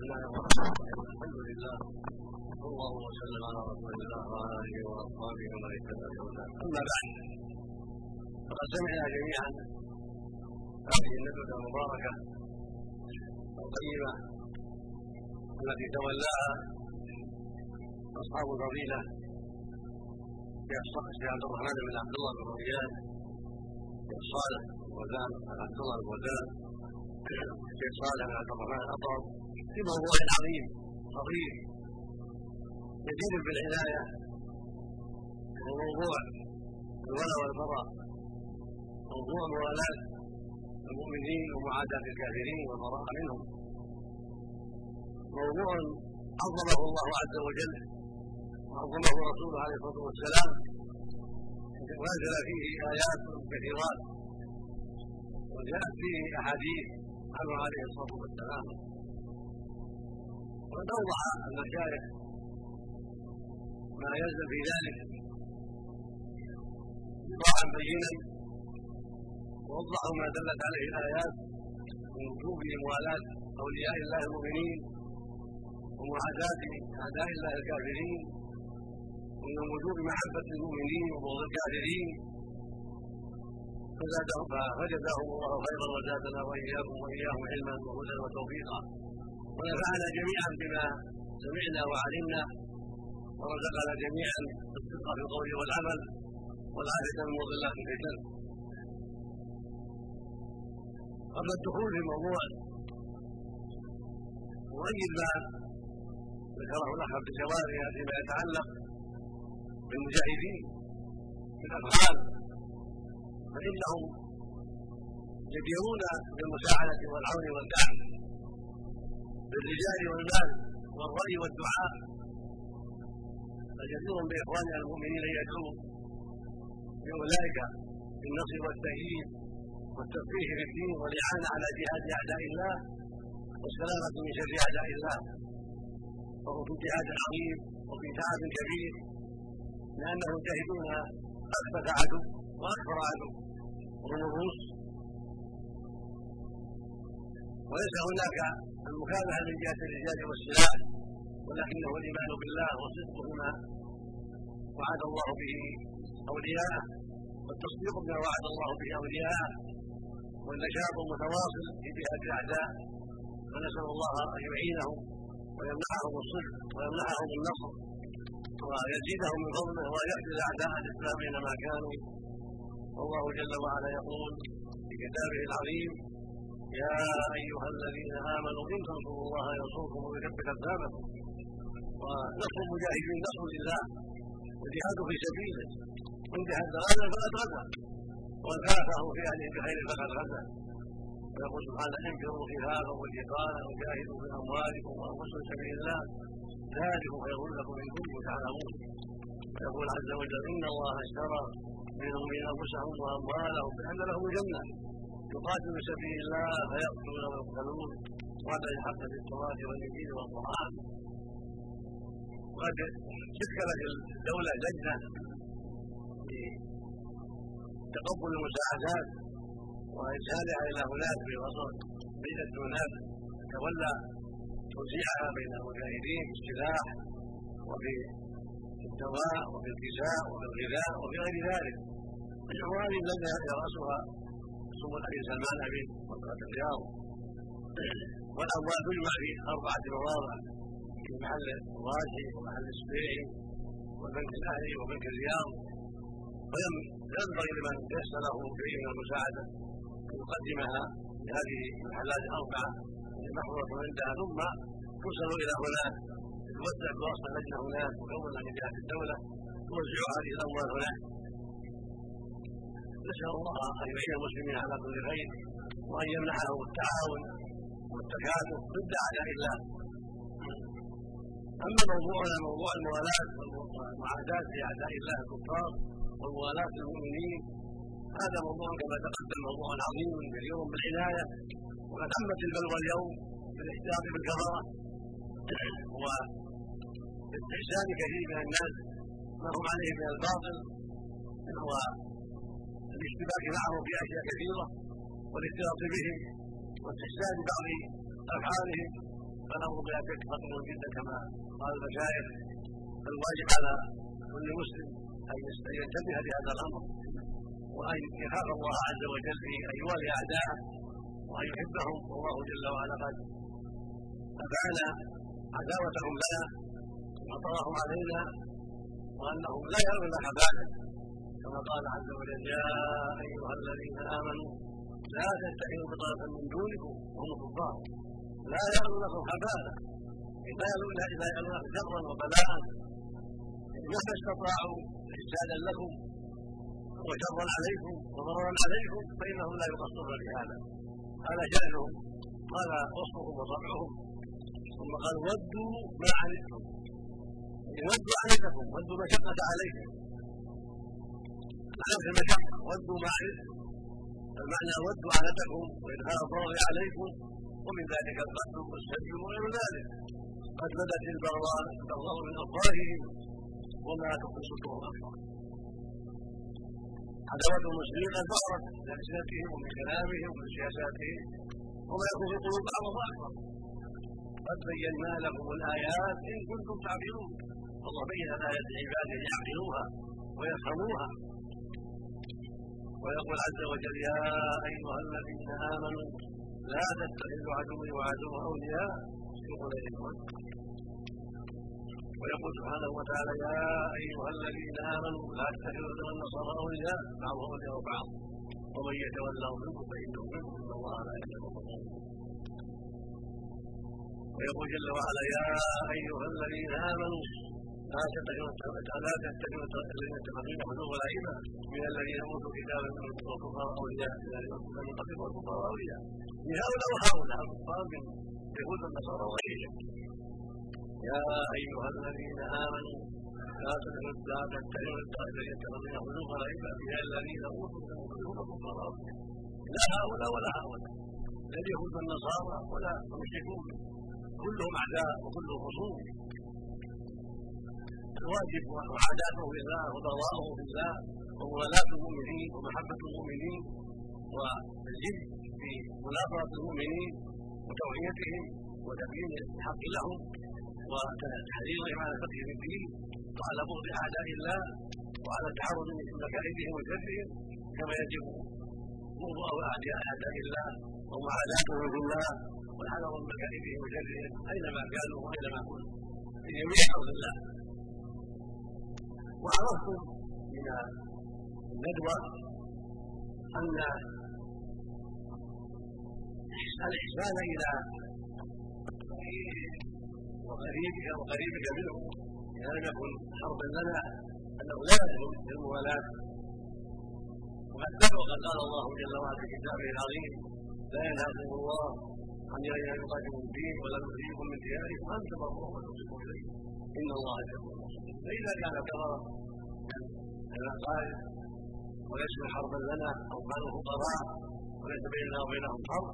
الرحيم الحمد لله صلى الله وسلم على رسول الله وعلى اله واصحابه ومن اهتدى بهداه اما بعد فقد سمعنا جميعا هذه الندوه المباركه الطيبه التي تولاها اصحاب الفضيله الشيخ عبد الرحمن بن عبد الله بن ريان الشيخ صالح الوزان عبد الله الوزان الشيخ صالح بن عبد الرحمن الاطرم في موضوع عظيم خطير جدير بالعنايه وموضوع الولاء والبراء موضوع موالاة المؤمنين ومعاداة الكافرين والبراء منهم. موضوع عظمه الله عز وجل وعظمه رسوله عليه الصلاة والسلام. وانزل فيه آيات كثيرات وجاءت فيه أحاديث عنه عليه الصلاة والسلام. وقد اوضح المشايخ ما يلزم في ذلك ايضاحا بينا ووضحوا ما دلت عليه الآيات من وجوب موالاه أولياء الله المؤمنين ومعاداة أعداء الله الكافرين. ومن وجوب محبة المؤمنين وبغض الكافرين. فزادهم فجزاهم الله خيرا وزادنا وإياكم وإياهم علما وهدى وتوفيقا. ونفعنا جميعا بما سمعنا وعلمنا ورزقنا جميعا الصدق في القول والعمل والعافية من مضلات الفتن قبل الدخول في الموضوع نؤيد ما ذكره الاخ عبد الجواد فيما يتعلق بالمجاهدين بالافعال فإنهم يديرون بالمساعده والعون والدعم. بالرجال والمال والرأي والدعاء. فجدير بإخواننا المؤمنين أن يدعوا لأولئك بالنصر والتأييد والتفقيه في الدين والإعانة على جهاد أعداء الله والسلامة من شر أعداء الله. وهم في جهاد عظيم وفي تعب كبير. لأنهم يجاهدون أخبث عدو وأكبر عدو. وهم الروس وليس هناك المكافحه من جهه الرجال والسلاح ولكنه الإيمان بالله والصدق بما وعد الله به أولياءه والتصديق بما وعد الله به أولياءه والنشاط المتواصل في جهة الاعداء فنسأل الله أن يعينهم ويمنحهم الصدق ويمنحهم النصر ويزيدهم من فضله ويحفظ أعداء الإسلام أينما كانوا. والله جل وعلا يقول في كتابه العظيم يا أيها الذين آمنوا إن تنصروا الله ينصركم ويثبت اقدامكم ونصر المجاهدين نصر لله والجهاد في سبيله. وان جهد غدا فقد غزا. وإن كافه في أهله بخير فقد غزا. ويقول سبحانه انفروا خفافا وثقالا وجاهدوا باموالكم وأنفسكم سبيل الله. ذلكم خير لكم إن كنتم تعلمون. ويقول عز وجل إن الله اشترى منهم من أنفسهم وأموالهم بان لهم الجنه يقاتل في سبيل الله فيقتلون ويقتلون وهذا الحق في التوراة والإنجيل والقرآن وقد شكلت الدولة لجنة لتقبل المساعدات وإرسالها إلى هناك في وسط لجنة هناك تولى توزيعها بين المجاهدين بالسلاح وفي الدواء وفي الكساء وفي الغذاء وفي غير ذلك وهذه اللجنة يرأسها ثم الامير سلمان امين منطقه الرياض والاموال تجمع في أربعة مواضع. في محل الراشي ومحل السبيعي والبنك الأهلي وبنك الرياض وينبغي لمن ليس له شيء من المساعدة أن يقدمها لهذه المحلات الأربعة محفوظة عندها ثم توصل إلى هناك توزع بواسطة اللجنه هناك مكونه من جهه الدولة. توزع هذه الأموال هناك. نسأل الله أن يعين المسلمين على كل خير وأن يمنحهم التعاون والتكاتف ضد أعداء الله. أما موضوعنا موضوع الموالاة والمعاداة لأعداء الله الكفار والموالاة المؤمنين هذا موضوع كما تقدم موضوع عظيم كثير بالعناية وقد عمت البلوى اليوم بالاحتياط بالكفرة واستحسان كثير من الناس ما هم عليه من الباطل هو الاشتباك معهم في اشياء كثيره والاختلاط بهم واستحسان بعض افعالهم فالامر شك خطير جدا كما قال المشايخ. الواجب على كل مسلم أن ينتبه لهذا الأمر وأن يخاف الله عز وجل في ان يوالي أعداءه وأن يحبهم. والله جل وعلا قد ابان عداوتهم لنا وطرهم علينا وأنهم لا يرون خبالا كما قال عز وجل يا أيها الذين آمنوا لا تتخذوا بطانه من دونكم وهم كفار. لا يرونكم خبالا لا يرون اذا يرونكم شرا وبلاء مهما استطاعوا احسانا لكم وشرا عليكم وضررا عليكم فإنهم لا يقصرون بهذا. هذا شانهم قال وصفهم وطبعهم ثم قال ودوا ما عنتم. ودوا عنتكم ودوا المشقة عليكم. عليك المشقة ودوا ما عنتم المعنى ودوا عنتكم وإدخال الضرر عليكم ومن ذلك القتل والسجن وغير ذلك. قد بدت البغضاء البغضاء من أفواههم وما تخفي صدورهم عداوة المسلمين قد ظهرت بألسنتهم ومن كلامهم ومن سياساتهم وما يكون في قلوب بعضهم أكبر قد بينا لكم الآيات إن كنتم تعقلون. الله بين الآيات لعباده يعقلوها ويفهموها. ويقول عز وجل يا أيها الذين آمنوا لا تتخذوا عدوي وعدو أولياء يقول إليكم ويقول سبحانه وتعالى يا أيها الذين آمنوا لا تتخذوا النصارى أولياء بعضهم أولياء بعض. ومن يتولوا منكم فإنه منكم إن الله لا يهدي ويقول جل وعلا يا أيها الذين آمنوا لا تتخذوا لا تتخذوا الذين اتخذون حدود الائمه من الذين اوتوا كتابا من الكفار اولياء من قتلوا الكفار أولياء. من هؤلاء وهؤلاء الكفار من يهود والنصارى وغيرهم. يا أيها الذين آمنوا لا تتخذوا الذين اتخذون حدود الائمه من الذين أوتوا الكفار اولياء لا هؤلاء ولا هؤلاء لا اليهود والنصارى ولا المشركون. كلهم أعداء وكلهم خصوم. الواجب وعاداته بالله وبراءه بالله وموالاه المؤمنين ومحبة المؤمنين والجد في مناصره المؤمنين وتوعيتهم وتبيين الحق لهم وتحريرهم على في الدين وعلى بغض أعداء الله وعلى التعرض من مكائدهم وشرهم كما يجب بغض أعداء الله ومعاداتهم في الله والحذر من مكائدهم وشرهم أينما كانوا وأينما كنوا في جميع أرض الله. وعرفتم من الندوة أن الإحسان إلى وقريبك وقريبك منه إذا لم يكن حربا لنا أنه لا يدخل في الموالاه وقد سبق قال الله جل وعلا في كتابه العظيم لا ينهاكم الله عن ان يقاتلوا الدين ولا يخرجكم من دياركم ان تبروهم وتقسطوا إليه. ان الله يحب فإذا كان كبر العقائد وليس حربا لنا أو كانوا فقراء وليس بيننا وبينهم حرب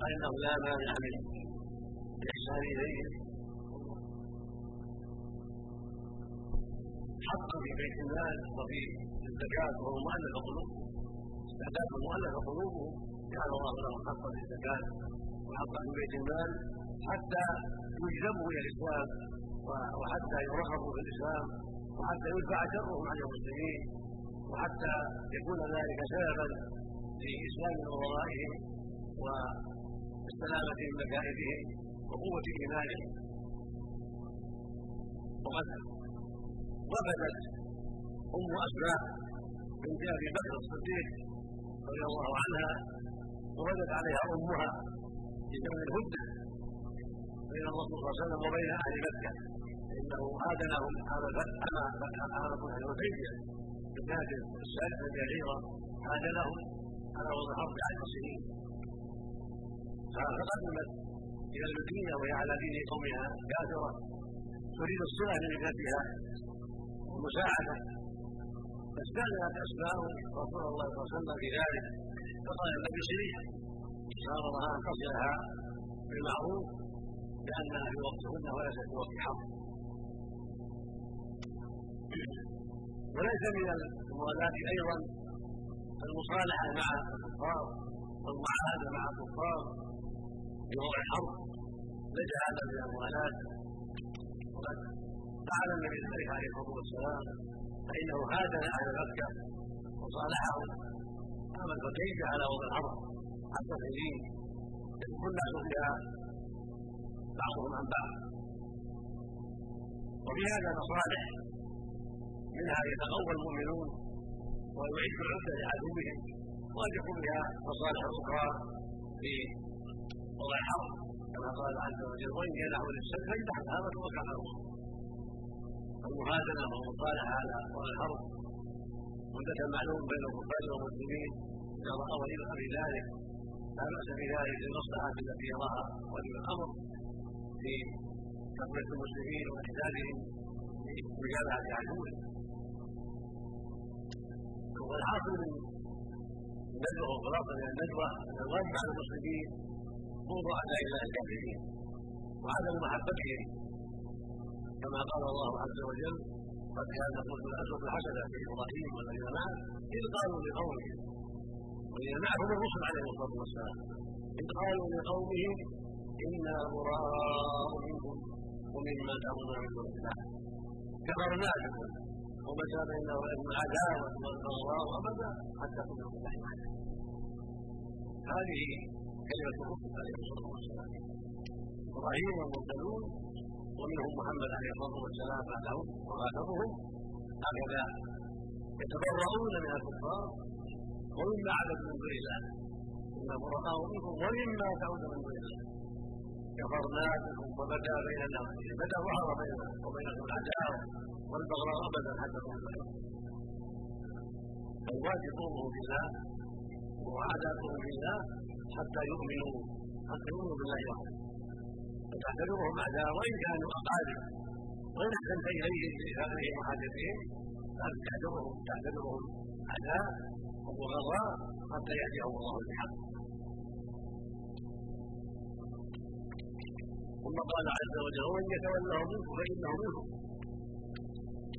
فإنه لا مانع من الاحسان اليهم حق في بيت المال وفي الزكاة وهو مؤلف قلوبهم استعداد مؤلف قلوبهم جعل الله لهم حقا في الزكاة وحقا في بيت المال حتى يجذبوا إلى الإسلام. وحتى يرغبوا في الاسلام وحتى يدفع شرهم عن المسلمين وحتى يكون ذلك سببا لإسلام وضرائهم والسلامه من مكائدهم وقوة ايمانهم وقد وفدت أم أسماء بنت أبي بكر الصديق رضي الله عنها وردت عليها أمها في زمن الهدنه بين الرسول صلى الله عليه وسلم وبين أهل مكة. الفتح هذا فتح الحديبيه بالناس السادس الجزيره ادنهم على وضع عشر سنين. فقدمت إلى المدينة وهي على دين قومها. كافره تريد الصله لابنتها والمساعده فاستاذنت اسماء رسول الله صلى الله عليه وسلم في ذلك. فقال النبي سريعا فامرها أن تصلها بالمعروف لانها في وقت هدنه وليست في وقت حرب. وليس من الموالاة أيضا المصالحة مع الكفار والمعاهدة مع الكفار في وضع الحرب. لجا هذا من الموالاه وقد فعل النبي عليه الصلاة والسلام فإنه هاجم أهل مكه وصالحهم قام الحديبيه على وضع الأرض حتى الحين يدخل الناس فيها بعضهم عن بعض. وفي هذا مصالح منها يتقوى المؤمنون ويعد العده لعدوهم وقد يكون بها مصالح أخرى في وضع الحرب كما قال عز وجل وإن جنحوا للسلم فاجنح لها وتوكل على الله المهادنه والمصالحة على وضع الحرب مدة معلوم بين الكفار والمسلمين إذا الأمر ذلك لا بأس بذلك للمصلحة التي يراها ولي الأمر. في تقوية المسلمين واعتدادهم لمجابهة عدوهم والحاصل من الندوة وخلاصة من الندوة أن الواجب على المسلمين بغض أعداء الله. الكافرين وعدم محبتهم. كما قال الله عز وجل قد كان لكم الاسود الحسنة في إبراهيم والذين معه إذ قالوا لقومهم والذين معه هم الرسل عليهم الصلاة والسلام إذ قالوا لقومهم أنا براء منكم ومما تعبدون من دون الله كفرنا بكم وبدا بيننا وبينكم العداوه والبغضاء ابدا حتى كنا الله هذه كلمة الرسل عليه الصلاة والسلام. إبراهيم والمرسلون ومنهم محمد عليه الصلاة والسلام بعدهم وآخرهم هكذا يتبرؤون من الكفار ومما عبدوا من دون الله. إنا براء منكم ومما تعبدون من دون الله. كفرنا بكم وبدا بيننا بدا ظهر بيننا وبينكم العداوه والبغضاء أبدا حتى تؤمنوا الواجب قومه بالله وعاداتهم بالله حتى يؤمنوا حتى يؤمنوا بالله وحده فتعتبرهم اعداء وإن كانوا أقارب. وإن أحسنت اليهم بهذه محادثهم فأنت تعتبرهم تعتبرهم اعداء وبغضاء حتى يأتيهم الله بالحق. ثم قال عز وجل ومن يتولهم منكم فانه منهم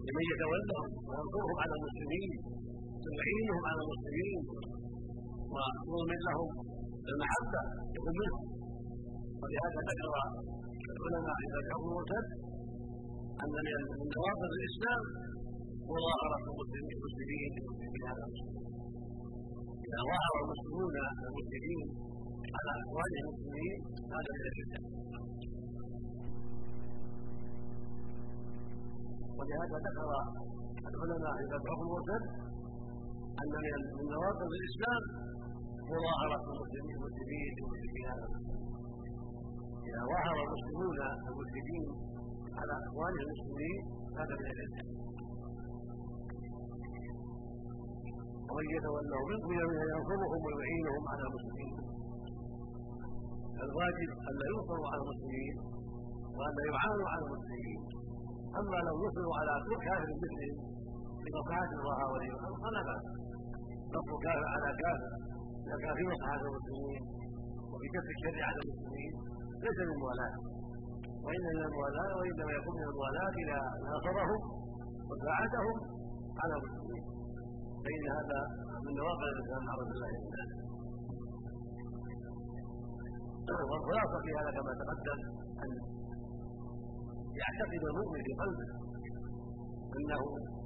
لمن يتولهم وينصرهم على المسلمين ويعينهم على المسلمين ويؤمن لهم المحبة يكون منهم. ولهذا ذكر العلماء إذا كانوا مرتد أن من نواقض الإسلام مظاهره المسلمين المسلمين على المسلمين. إذا ظاهر المسلمون المسلمين على اخوانهم المسلمين هذا من الفتن ولهذا ذكر العلماء اذا بعض المرتد أن من نواقض الإسلام مظاهرة المسلمين المسلمين على المسلمين إذا ظهر المسلمون المسلمين على أخوانهم المسلمين هذا من العلم. ومن يتولوا منكم يوم ينصرهم ويعينهم على المسلمين. الواجب أن لا ينصروا على المسلمين وأن لا يعانوا على المسلمين. أما لو نصروا على كافر مثلهم بمصلحة الله ولي الأمر فلا بأس. نصر كافر على كافر. كان في مصلحة المسلمين وفي كف الشر على المسلمين ليس من موالاه وإن من الموالاه وإنما يكون من الموالاه إذا ناصرهم وساعدهم على المسلمين. فإن هذا من نواقض الإسلام مع رسول الله والخلاصة في هذا كما تقدم أن يعتقد المؤمن في قلبه. إنه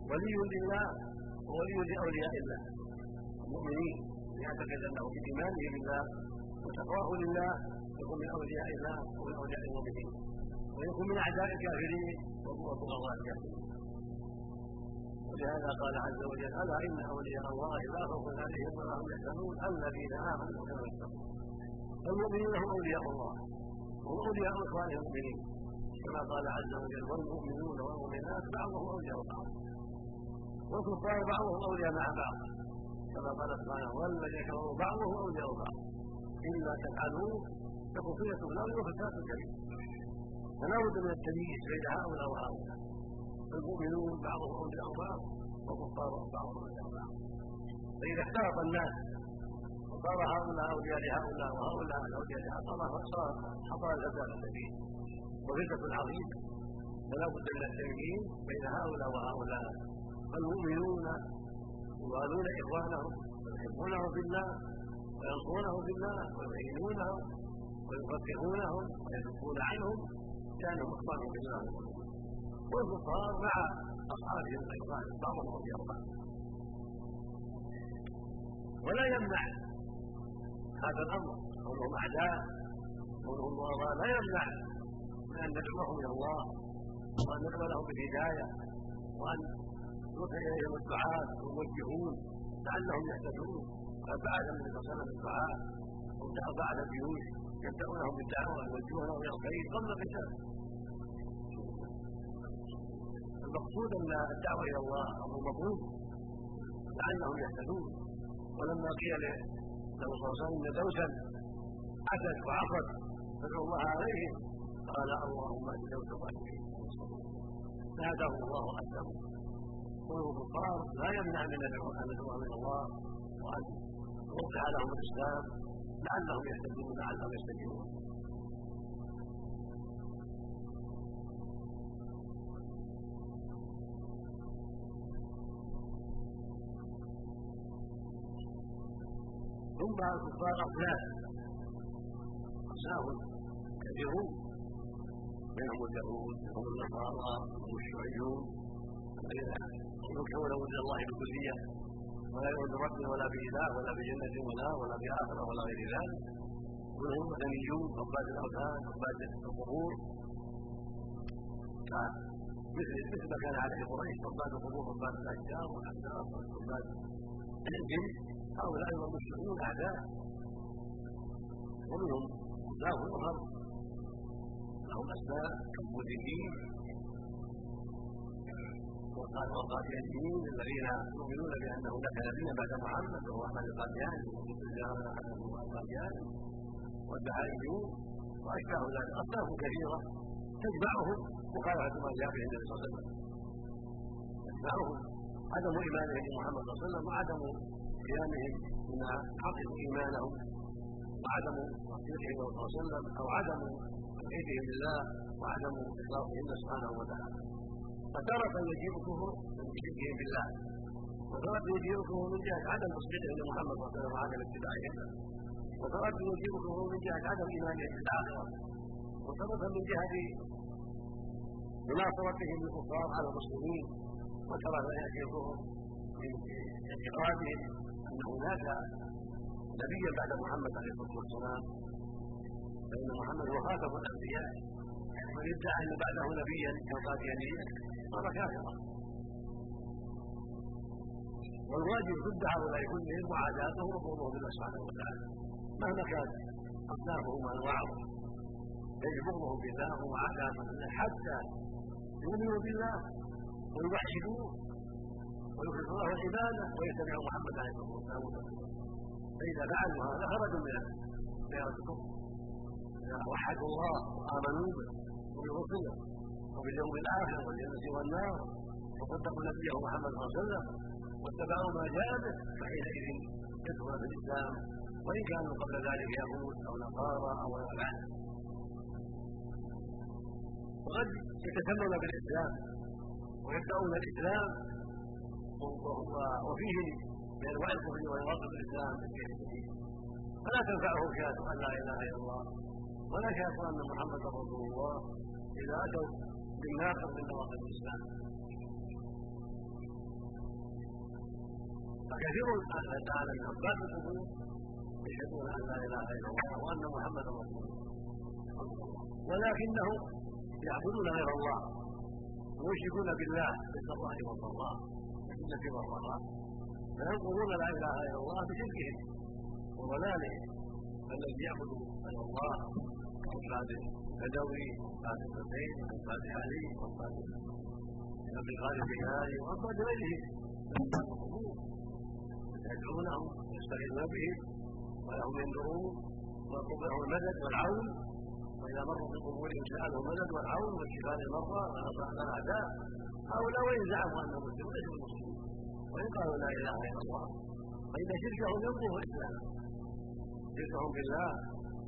ولي لله وولي لأولياء الله. المؤمنين يعتقد أنه بإيمانه بالله وتقواه لله يكون من أولياء الله ومن أولياء المؤمنين. ويكون من أعداء الكافرين وبغضاء الكافرين ولهذا قال عز وجل ألا إن أولياء الله لا خوف عليهم ولا هم يحزنون الذين آمنوا وكانوا يتقون. فالمؤمنون هم أولياء الله. هم أولياء اخوانهم المؤمنين. كما قال عز وجل والمؤمنون والمؤمنات بعضهم أولياء بعض. والكفار بعضهم أولياء مع بعض. كما قال سبحانه والذين كفروا بعضهم أولياء بعض. إلا تفعلوا تكون فتنة الأرض وفساد كبير فلا بد من التمييز بين هؤلاء وهؤلاء. المؤمنون بعضهم أولياء بعض والكفار بعضهم أولياء بعض. فإذا اختلط الناس وصار هؤلاء أولياء لهؤلاء وهؤلاء أولياء لهؤلاء صار حصل الفساد الكبير وفتنة عظيمة فلا بد من التمييز بين هؤلاء وهؤلاء. فالمؤمنون يوالون إخوانهم ويحبونهم في الله وينصرونهم في الله ويعينونهم ويفتحونهم ويذبون عنهم كانوا إخوانهم بالله والكفار مع أصحابهم الايمان بعضهم رضي الله ولا يمنع هذا الأمر. كونهم أعداء كونهم لا يمنع من أن ندعوهم إلى الله وأن ندعو لهم بالهداية وأن يوحي اليهم الدعاء ويوجهون لعلهم يهتدون. وقد بعد النبي صلى الله عليه وسلم الدعاء بعد الجيوش يبدأونهم بالدعوة ويوجهونهم إلى الخير قبل القتال المقصود أن الدعوة إلى الله أمر مطلوب لعلهم يهتدون. ولما قيل له صلى الله عليه وسلم إن دوسا عتت وعصت فادعوا الله عليهم. قال اللهم دوس الظالمين فهداه الله وأسلم كونه كفار لا يمنع من أن ندعوهم إلى الله وأن نوقع لهم الإسلام لعلهم يهتدون لعلهم يستجيبون. ثم الكفار أصناف أصناف كثيرون. منهم اليهود منهم النصارى منهم الشيوعيون ينكرون وجود الله بالكلية ولا يؤمن برب ولا بإله ولا بجنة ولا ولا بآخرة ولا غير ذلك وهم وثنيون عباد الأوثان عباد القبور مثل مثل ما كان عليه قريش عباد القبور عباد الأشجار والأحجار وعباد الجن هؤلاء المشركون أعداء ومنهم الله الأرض لهم أسماء كالمدركين والقاديانيين الذين يؤمنون بان هناك نبيا بعد محمد وهو أحمد القادياني القادياني والبهائيون وأشباه ذلك أصناف كثيره تجمعهم مخالفه ما جاء به النبي صلى الله عليه وسلم تجمعهم عدم إيمانهم بمحمد صلى الله عليه وسلم وعدم قيامهم بما حققوا إيمانهم وعدم تصديقهم صلى الله عليه وسلم أو عدم توحيدهم لله وعدم اخلاصهم سبحانه وتعالى. فتارة يجيب الكفر من شركهم بالله. وتارة يجيب الكفر من جهة عدم تصديقهم لمحمد صلى الله عليه وسلم وعدم اتباعه وتارة يجيب الكفر من جهة عدم إيمانهم بالآخرة وتارة من جهة مناصرتهم للكفار على المسلمين. وتارة يأتي الكفر من اعتقادهم أن هناك نبيا بعد محمد عليه الصلاة والسلام. فإن محمد هو خاتم الأنبياء. من ادعى أن بعده نبيا كالقاديانية صار كافرا. والواجب ضد هؤلاء كلهم وعاداتهم وقوله بالله سبحانه وتعالى. مهما كان أصنافهم وانواعهم يجب بغضهم بالله وعاداتهم حتى يؤمنوا بالله ويوحدوه ويخلصوا له العبادة ويتبعوا محمد عليه الصلاة والسلام. فإذا فعلوا هذا خرجوا من دائره الكفر اذا وحدوا الله وامنوا به وبرسله وباليوم الآخر والجنة والنار. وصدقوا نبيه محمد صلى الله عليه وسلم واتبعوا ما جاء به. فحينئذ يدخلون في الإسلام. وإن كانوا قبل ذلك يهود أو نصارى أو غير ذلك وقد يتسمون بالإسلام. ويبدأون الإسلام. وفيه من انواع الكفر ويواقف الإسلام. فلا تنفعهم شهاده أن لا إله إلا الله. ولا شهاده أن محمدا رسول الله إذا أتوا بالناقض من نواقض الإسلام. فكثير تعالى من عباد القبور يشهدون أن لا إله إلا الله وأن محمدا رسول الله. ولكنهم يعبدون غير الله ويشركون بالله بالضراء والضراء بالجنة والضراء فينقضون لا إله إلا الله بشركهم وضلالهم الذي يعبد غير الله. كعباد البدوي وعباد الحسين وعباد علي وعباد عبد الخالق الهادي وعباد غيرهم يدعونهم ويستغيثون بهم ولهم ينذرون ويطلب لهم المدد والعون. وإذا مروا بقبورهم سالوا المدد والعون والشفاء للمرضى ونصر الاعداء هؤلاء وإن زعموا أنهم مسلمون ليسوا مسلمين وان قالوا لا إله إلا الله. فان شركهم ينقض الاسلام شركهم بالله.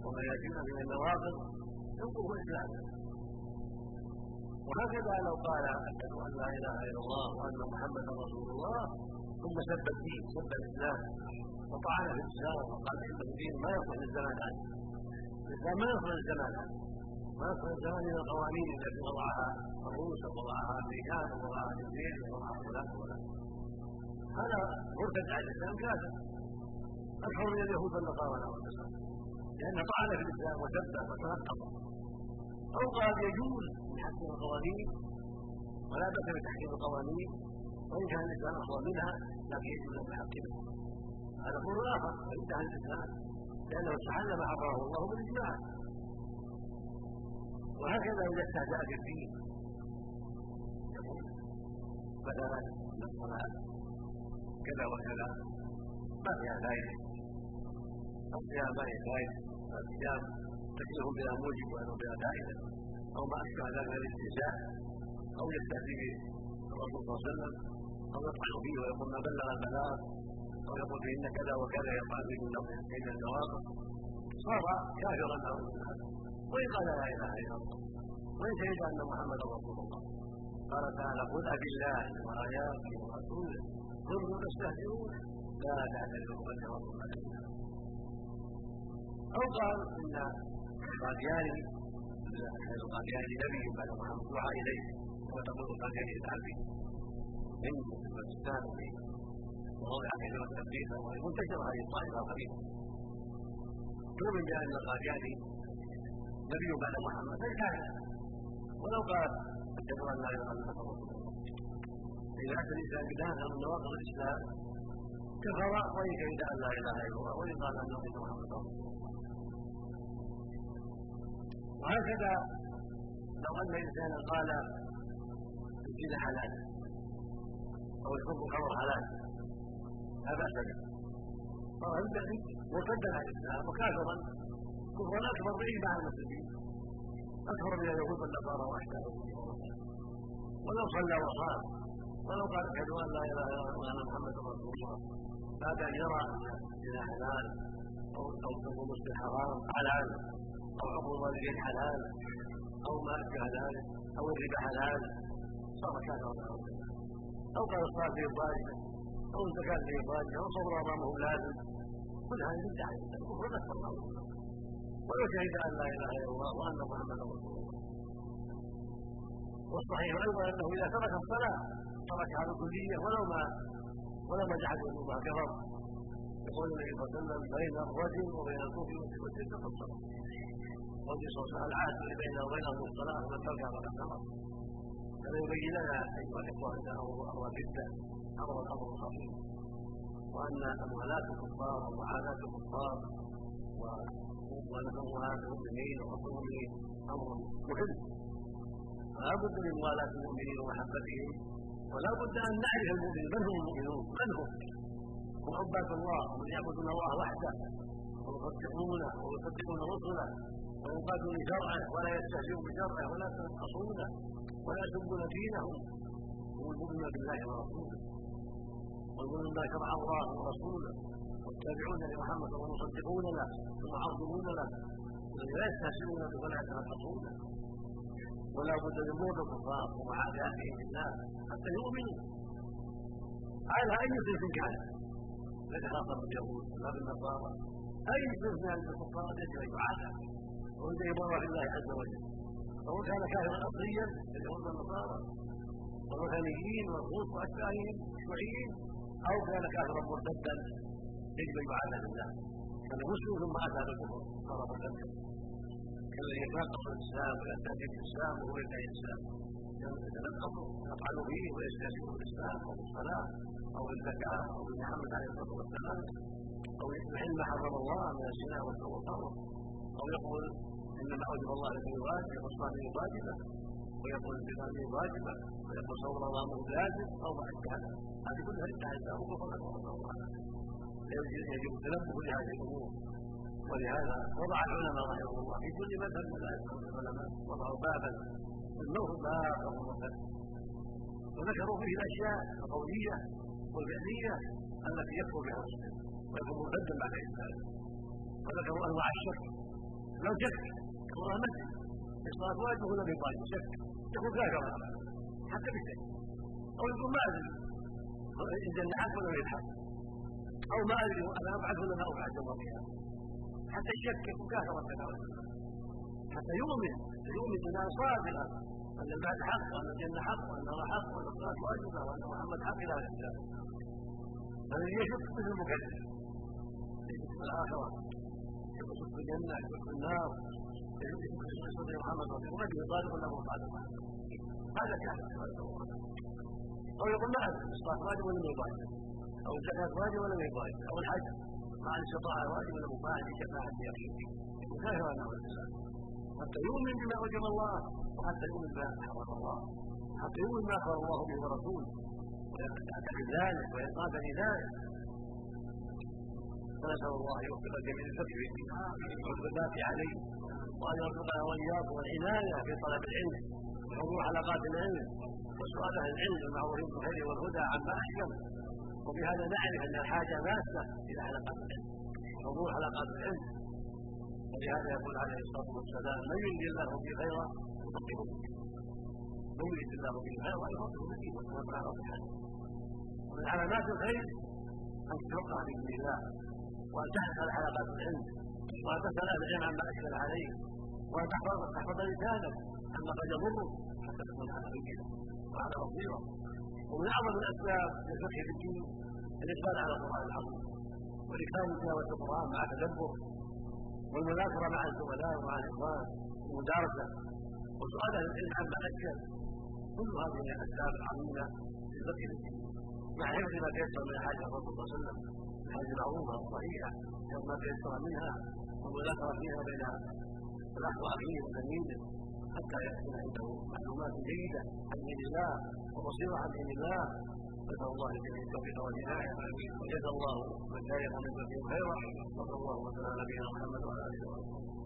وما ياتون من النواقض ينقض الإسلام. وهكذا لو قال أشهد أن لا إله إلا الله وأن محمدا رسول الله ثم سب الدين سب الإسلام وطعن في الإسلام وقال انه دين ما يصلح للزمان عنه الإسلام ما يصل الزمان ما يصل الزمان إلى القوانين التي وضعها الروس وضعها الامريكان وضعها الانجليز وضعها فلان وفلان. هذا مرتد على الإسلام كافر أكثر من اليهود والنصارى لأنه طعن في الاسلام وسبه وتنقض أو قال يجوز تحكم القوانين ولا باس بتحكيم القوانين وإن كان الإسلام افضل منها لكن يجوز أن نحكمها هذا أمر اخر فانتهى الإسلام لأنه استحل ما حرمه الله بالإجماع. وهكذا إذا استهزأ في الدين. مثلا الصلاه كذا وكذا ما فيها فائده الصيام ما فائده الصيام تكليف بلا موجب وانه بلا فائده أو ما أشبه ذلك من الاستهزاء. أو يستهزئ الرسول صلى الله عليه وسلم. أو يطعن فيه ويقول ما بلغ البلاغ. أو يقول فإن كذا وكذا يقع في من بين النواقض صار كافرا أو وإن قال لا إله إلا الله. وإن شهد أن محمدا رسول الله. قال تعالى قل ابي الله وآياته ورسوله. كنتم تستهزئون. لا تعتذروا قد كفرتم بعد أو قال ان القادياني القادياني نبي بعد محمد دعا إليه وتقول القادياني العبد من باكستان ووضع كثيرا تبليغا ومنتشر هذه الطائفه قريبا تؤمن بان القادياني نبي بعد محمد. فكان ولو قال أشهد أن لا إله إلا الله إذا اتى الانسان بدايه من نواقض الإسلام كفر وإن شهد ان لا إله إلا الله وإن قال ان محمد رسول الله. وهكذا لو أن إنسانا قال الزنا حلال أو الحب الخمر حلال لا بأس به. صار مرتدا عن الإسلام وكافرا. كفرا أكبر باجماع المسلمين. أكبر من اليهود والنصارى واشباههم ولو صلى وصام ولو قال أشهد أن لا إله إلا الله وأن محمدا رسول الله بعد ان يرى أن الزنا حلال أو أو حب مسلم حرام حلال. أو حب الوالدين حلال أو ما أشبه ذلك أو الربا حلال صار كافرا أو قال الصلاة في واجبه أو الزكاة في واجبه أو صبر امامه لازم. كل هذه بدعه الكفر اكبر ولو شهد أن لا إله إلا الله وأن محمدا رسول الله. والصحيح أيضا أنه إذا ترك الصلاة تركها بالكليه ولو ما ولو ما جحد وجوبها كفر. يقول النبي صلى الله عليه وسلم بين الرجل وبين الكفر والشرك الصلاة. والنبي صلى الله عليه وسلم العهد بينه وبينهم الصلاه ومن تركها فقد كفر هذا يبين لنا أيها الإخوة انه أمر جدا أمر الأمر خطير وأن أموالات الكفار ومعاناه الكفار ونفوها المؤمنين المؤمنين أمر مهم. فلا بد من موالاة المؤمنين ومحبتهم ولا بد أن نعرف المؤمنين من هم المؤمنون؟ من هم؟ هم عباد الله ومن يعبدون الله وحده ويصدقونه ويصدقون رسله وينقادون لشرعه ولا يستهزئون بشرعه ولا ينقصونه ولا يسبون دينهم. هم المؤمنون بالله ورسوله. ويقولون ما شرع الله ورسوله. والتابعون لمحمد والمصدقون له والمعظمون له. لا يستهزئون به ولا يتنقصونه ولا بد من بغض الكفار ومعاداتهم لله حتى يؤمنوا. على أي صنف كان ليس خاصا باليهود ولا بالنصارى أي صنف من الكفار يجب ان يعادى ان يبرر الله عز وجل. سواء كان كافرا اصليا كاليهود والنصارى والوثنيين والروس وأشباههم الشيوعيين أو كان كافرا مرتدا يجب أن يعادى لله كان مسلم ثم أتى بالكفر صار مرتدا. كالذي يتنقص الإسلام ويأتي بالاسلام وهو يدعي الإسلام. يتنقص يطعن فيه ويستهزئ بالاسلام أو بالصلاه أو بالزكاه أو بمحمد عليه الصلاة والسلام. أو يحل ما حرم الله من الزنا والخمر أو يقول انما اوجب الله لكم واجب والصلاة واجبه ويقول الزكاه واجبه ويقول صوم رمضان لازم أو ما أشبه هذه كلها ادعاء الاسلام وكفر يجب التنبه لهذه الأمور. ولهذا وضع العلماء رحمهم الله في كل مذهب من العلماء وضعوا بابا سموه باب المرتد وذكروا فيه الأشياء القولية والفعلية التي يكفر بها المسلم ويكون مرتدا بعد الاسلام وذكروا أنواع الشك. لو شك كفر المسجد الصلاه واجب ولا بواجب شك يكون كافرا حتى بالشك أو يقول ما ادري ان جنحت ولا يلحق أو ما ادري أنا ابعث ولا ما ابعث يوم القيامه حتى يشكك مكافرة حتى يؤمن يؤمن بما صادقا ان البعث حق وان الجنه حق وان الله حق وان الصلاه واجبه وان محمد حق إلى غير ذلك فالذي يشك مثل المكذب. يشك في الآخرة يشك في الجنة يشك في النار. محمد رسول الله صادق ولا صادق هذا كافر أو يقول ادري الصلاه واجب ولا ما واجب أو الزكاه واجب ولا ما واجب أو الحج مع الاستطاعه واجب ولا ما واجب شفاعه يقين كافر انه الاسلام حتى يؤمن بما اوجب الله وحتى يؤمن بما حرم الله حتى يؤمن ما اخبر الله به ورسوله ويعتقد ذلك وينقاد لذلك فنسال الله ان يوفق الجميع للفقه في والثبات عليه وأن يرزقنا وإياكم العنايه في طلب العلم وحضور حلقات العلم وسؤال أهل العلم المعروفين بالخير والهدى عما أحكم. وبهذا نعرف أن الحاجة ماسة إلى حلقات العلم وحضور حلقات العلم. ولهذا يقول عليه الصلاة والسلام من يريد الله به خيرا يفقهه من يريد الله به خيرا يفقهه في الدين ومن علامات الخير أن تتوقع بإذن الله وأن تحرص على حلقات العلم. أهل العلم عما اشكل عليه. وان تحفظ لسانك عما قد يضرك حتى تكون على بينه وعلى بصيرة. ومن أعظم الأسباب للفقه في الدين الإقبال على القران العظيم والاكثار من تلاوة القرآن مع تدبر. والمذاكرة مع الزملاء ومع الإخوان ومدارسه وسؤال أهل العلم عما أشكل. كل هذه الأسباب العظيمة للفقه في الدين. مع حفظ ما تيسر من احاديث الرسول صلى الله عليه وسلم. الحديث المعروفة الصحيحة ما تيسر منها والمذاكره فيها بين الاخ واخيه وتلميذه حتى يكون عنده معلومات جيدة عن دين الله وبصيرة عن دين الله. نسأل الله الجميع التوفيق والهدايه وجزا الله من خيرا وصلى الله وسلم على نبينا محمد وعلى آله وصحبه.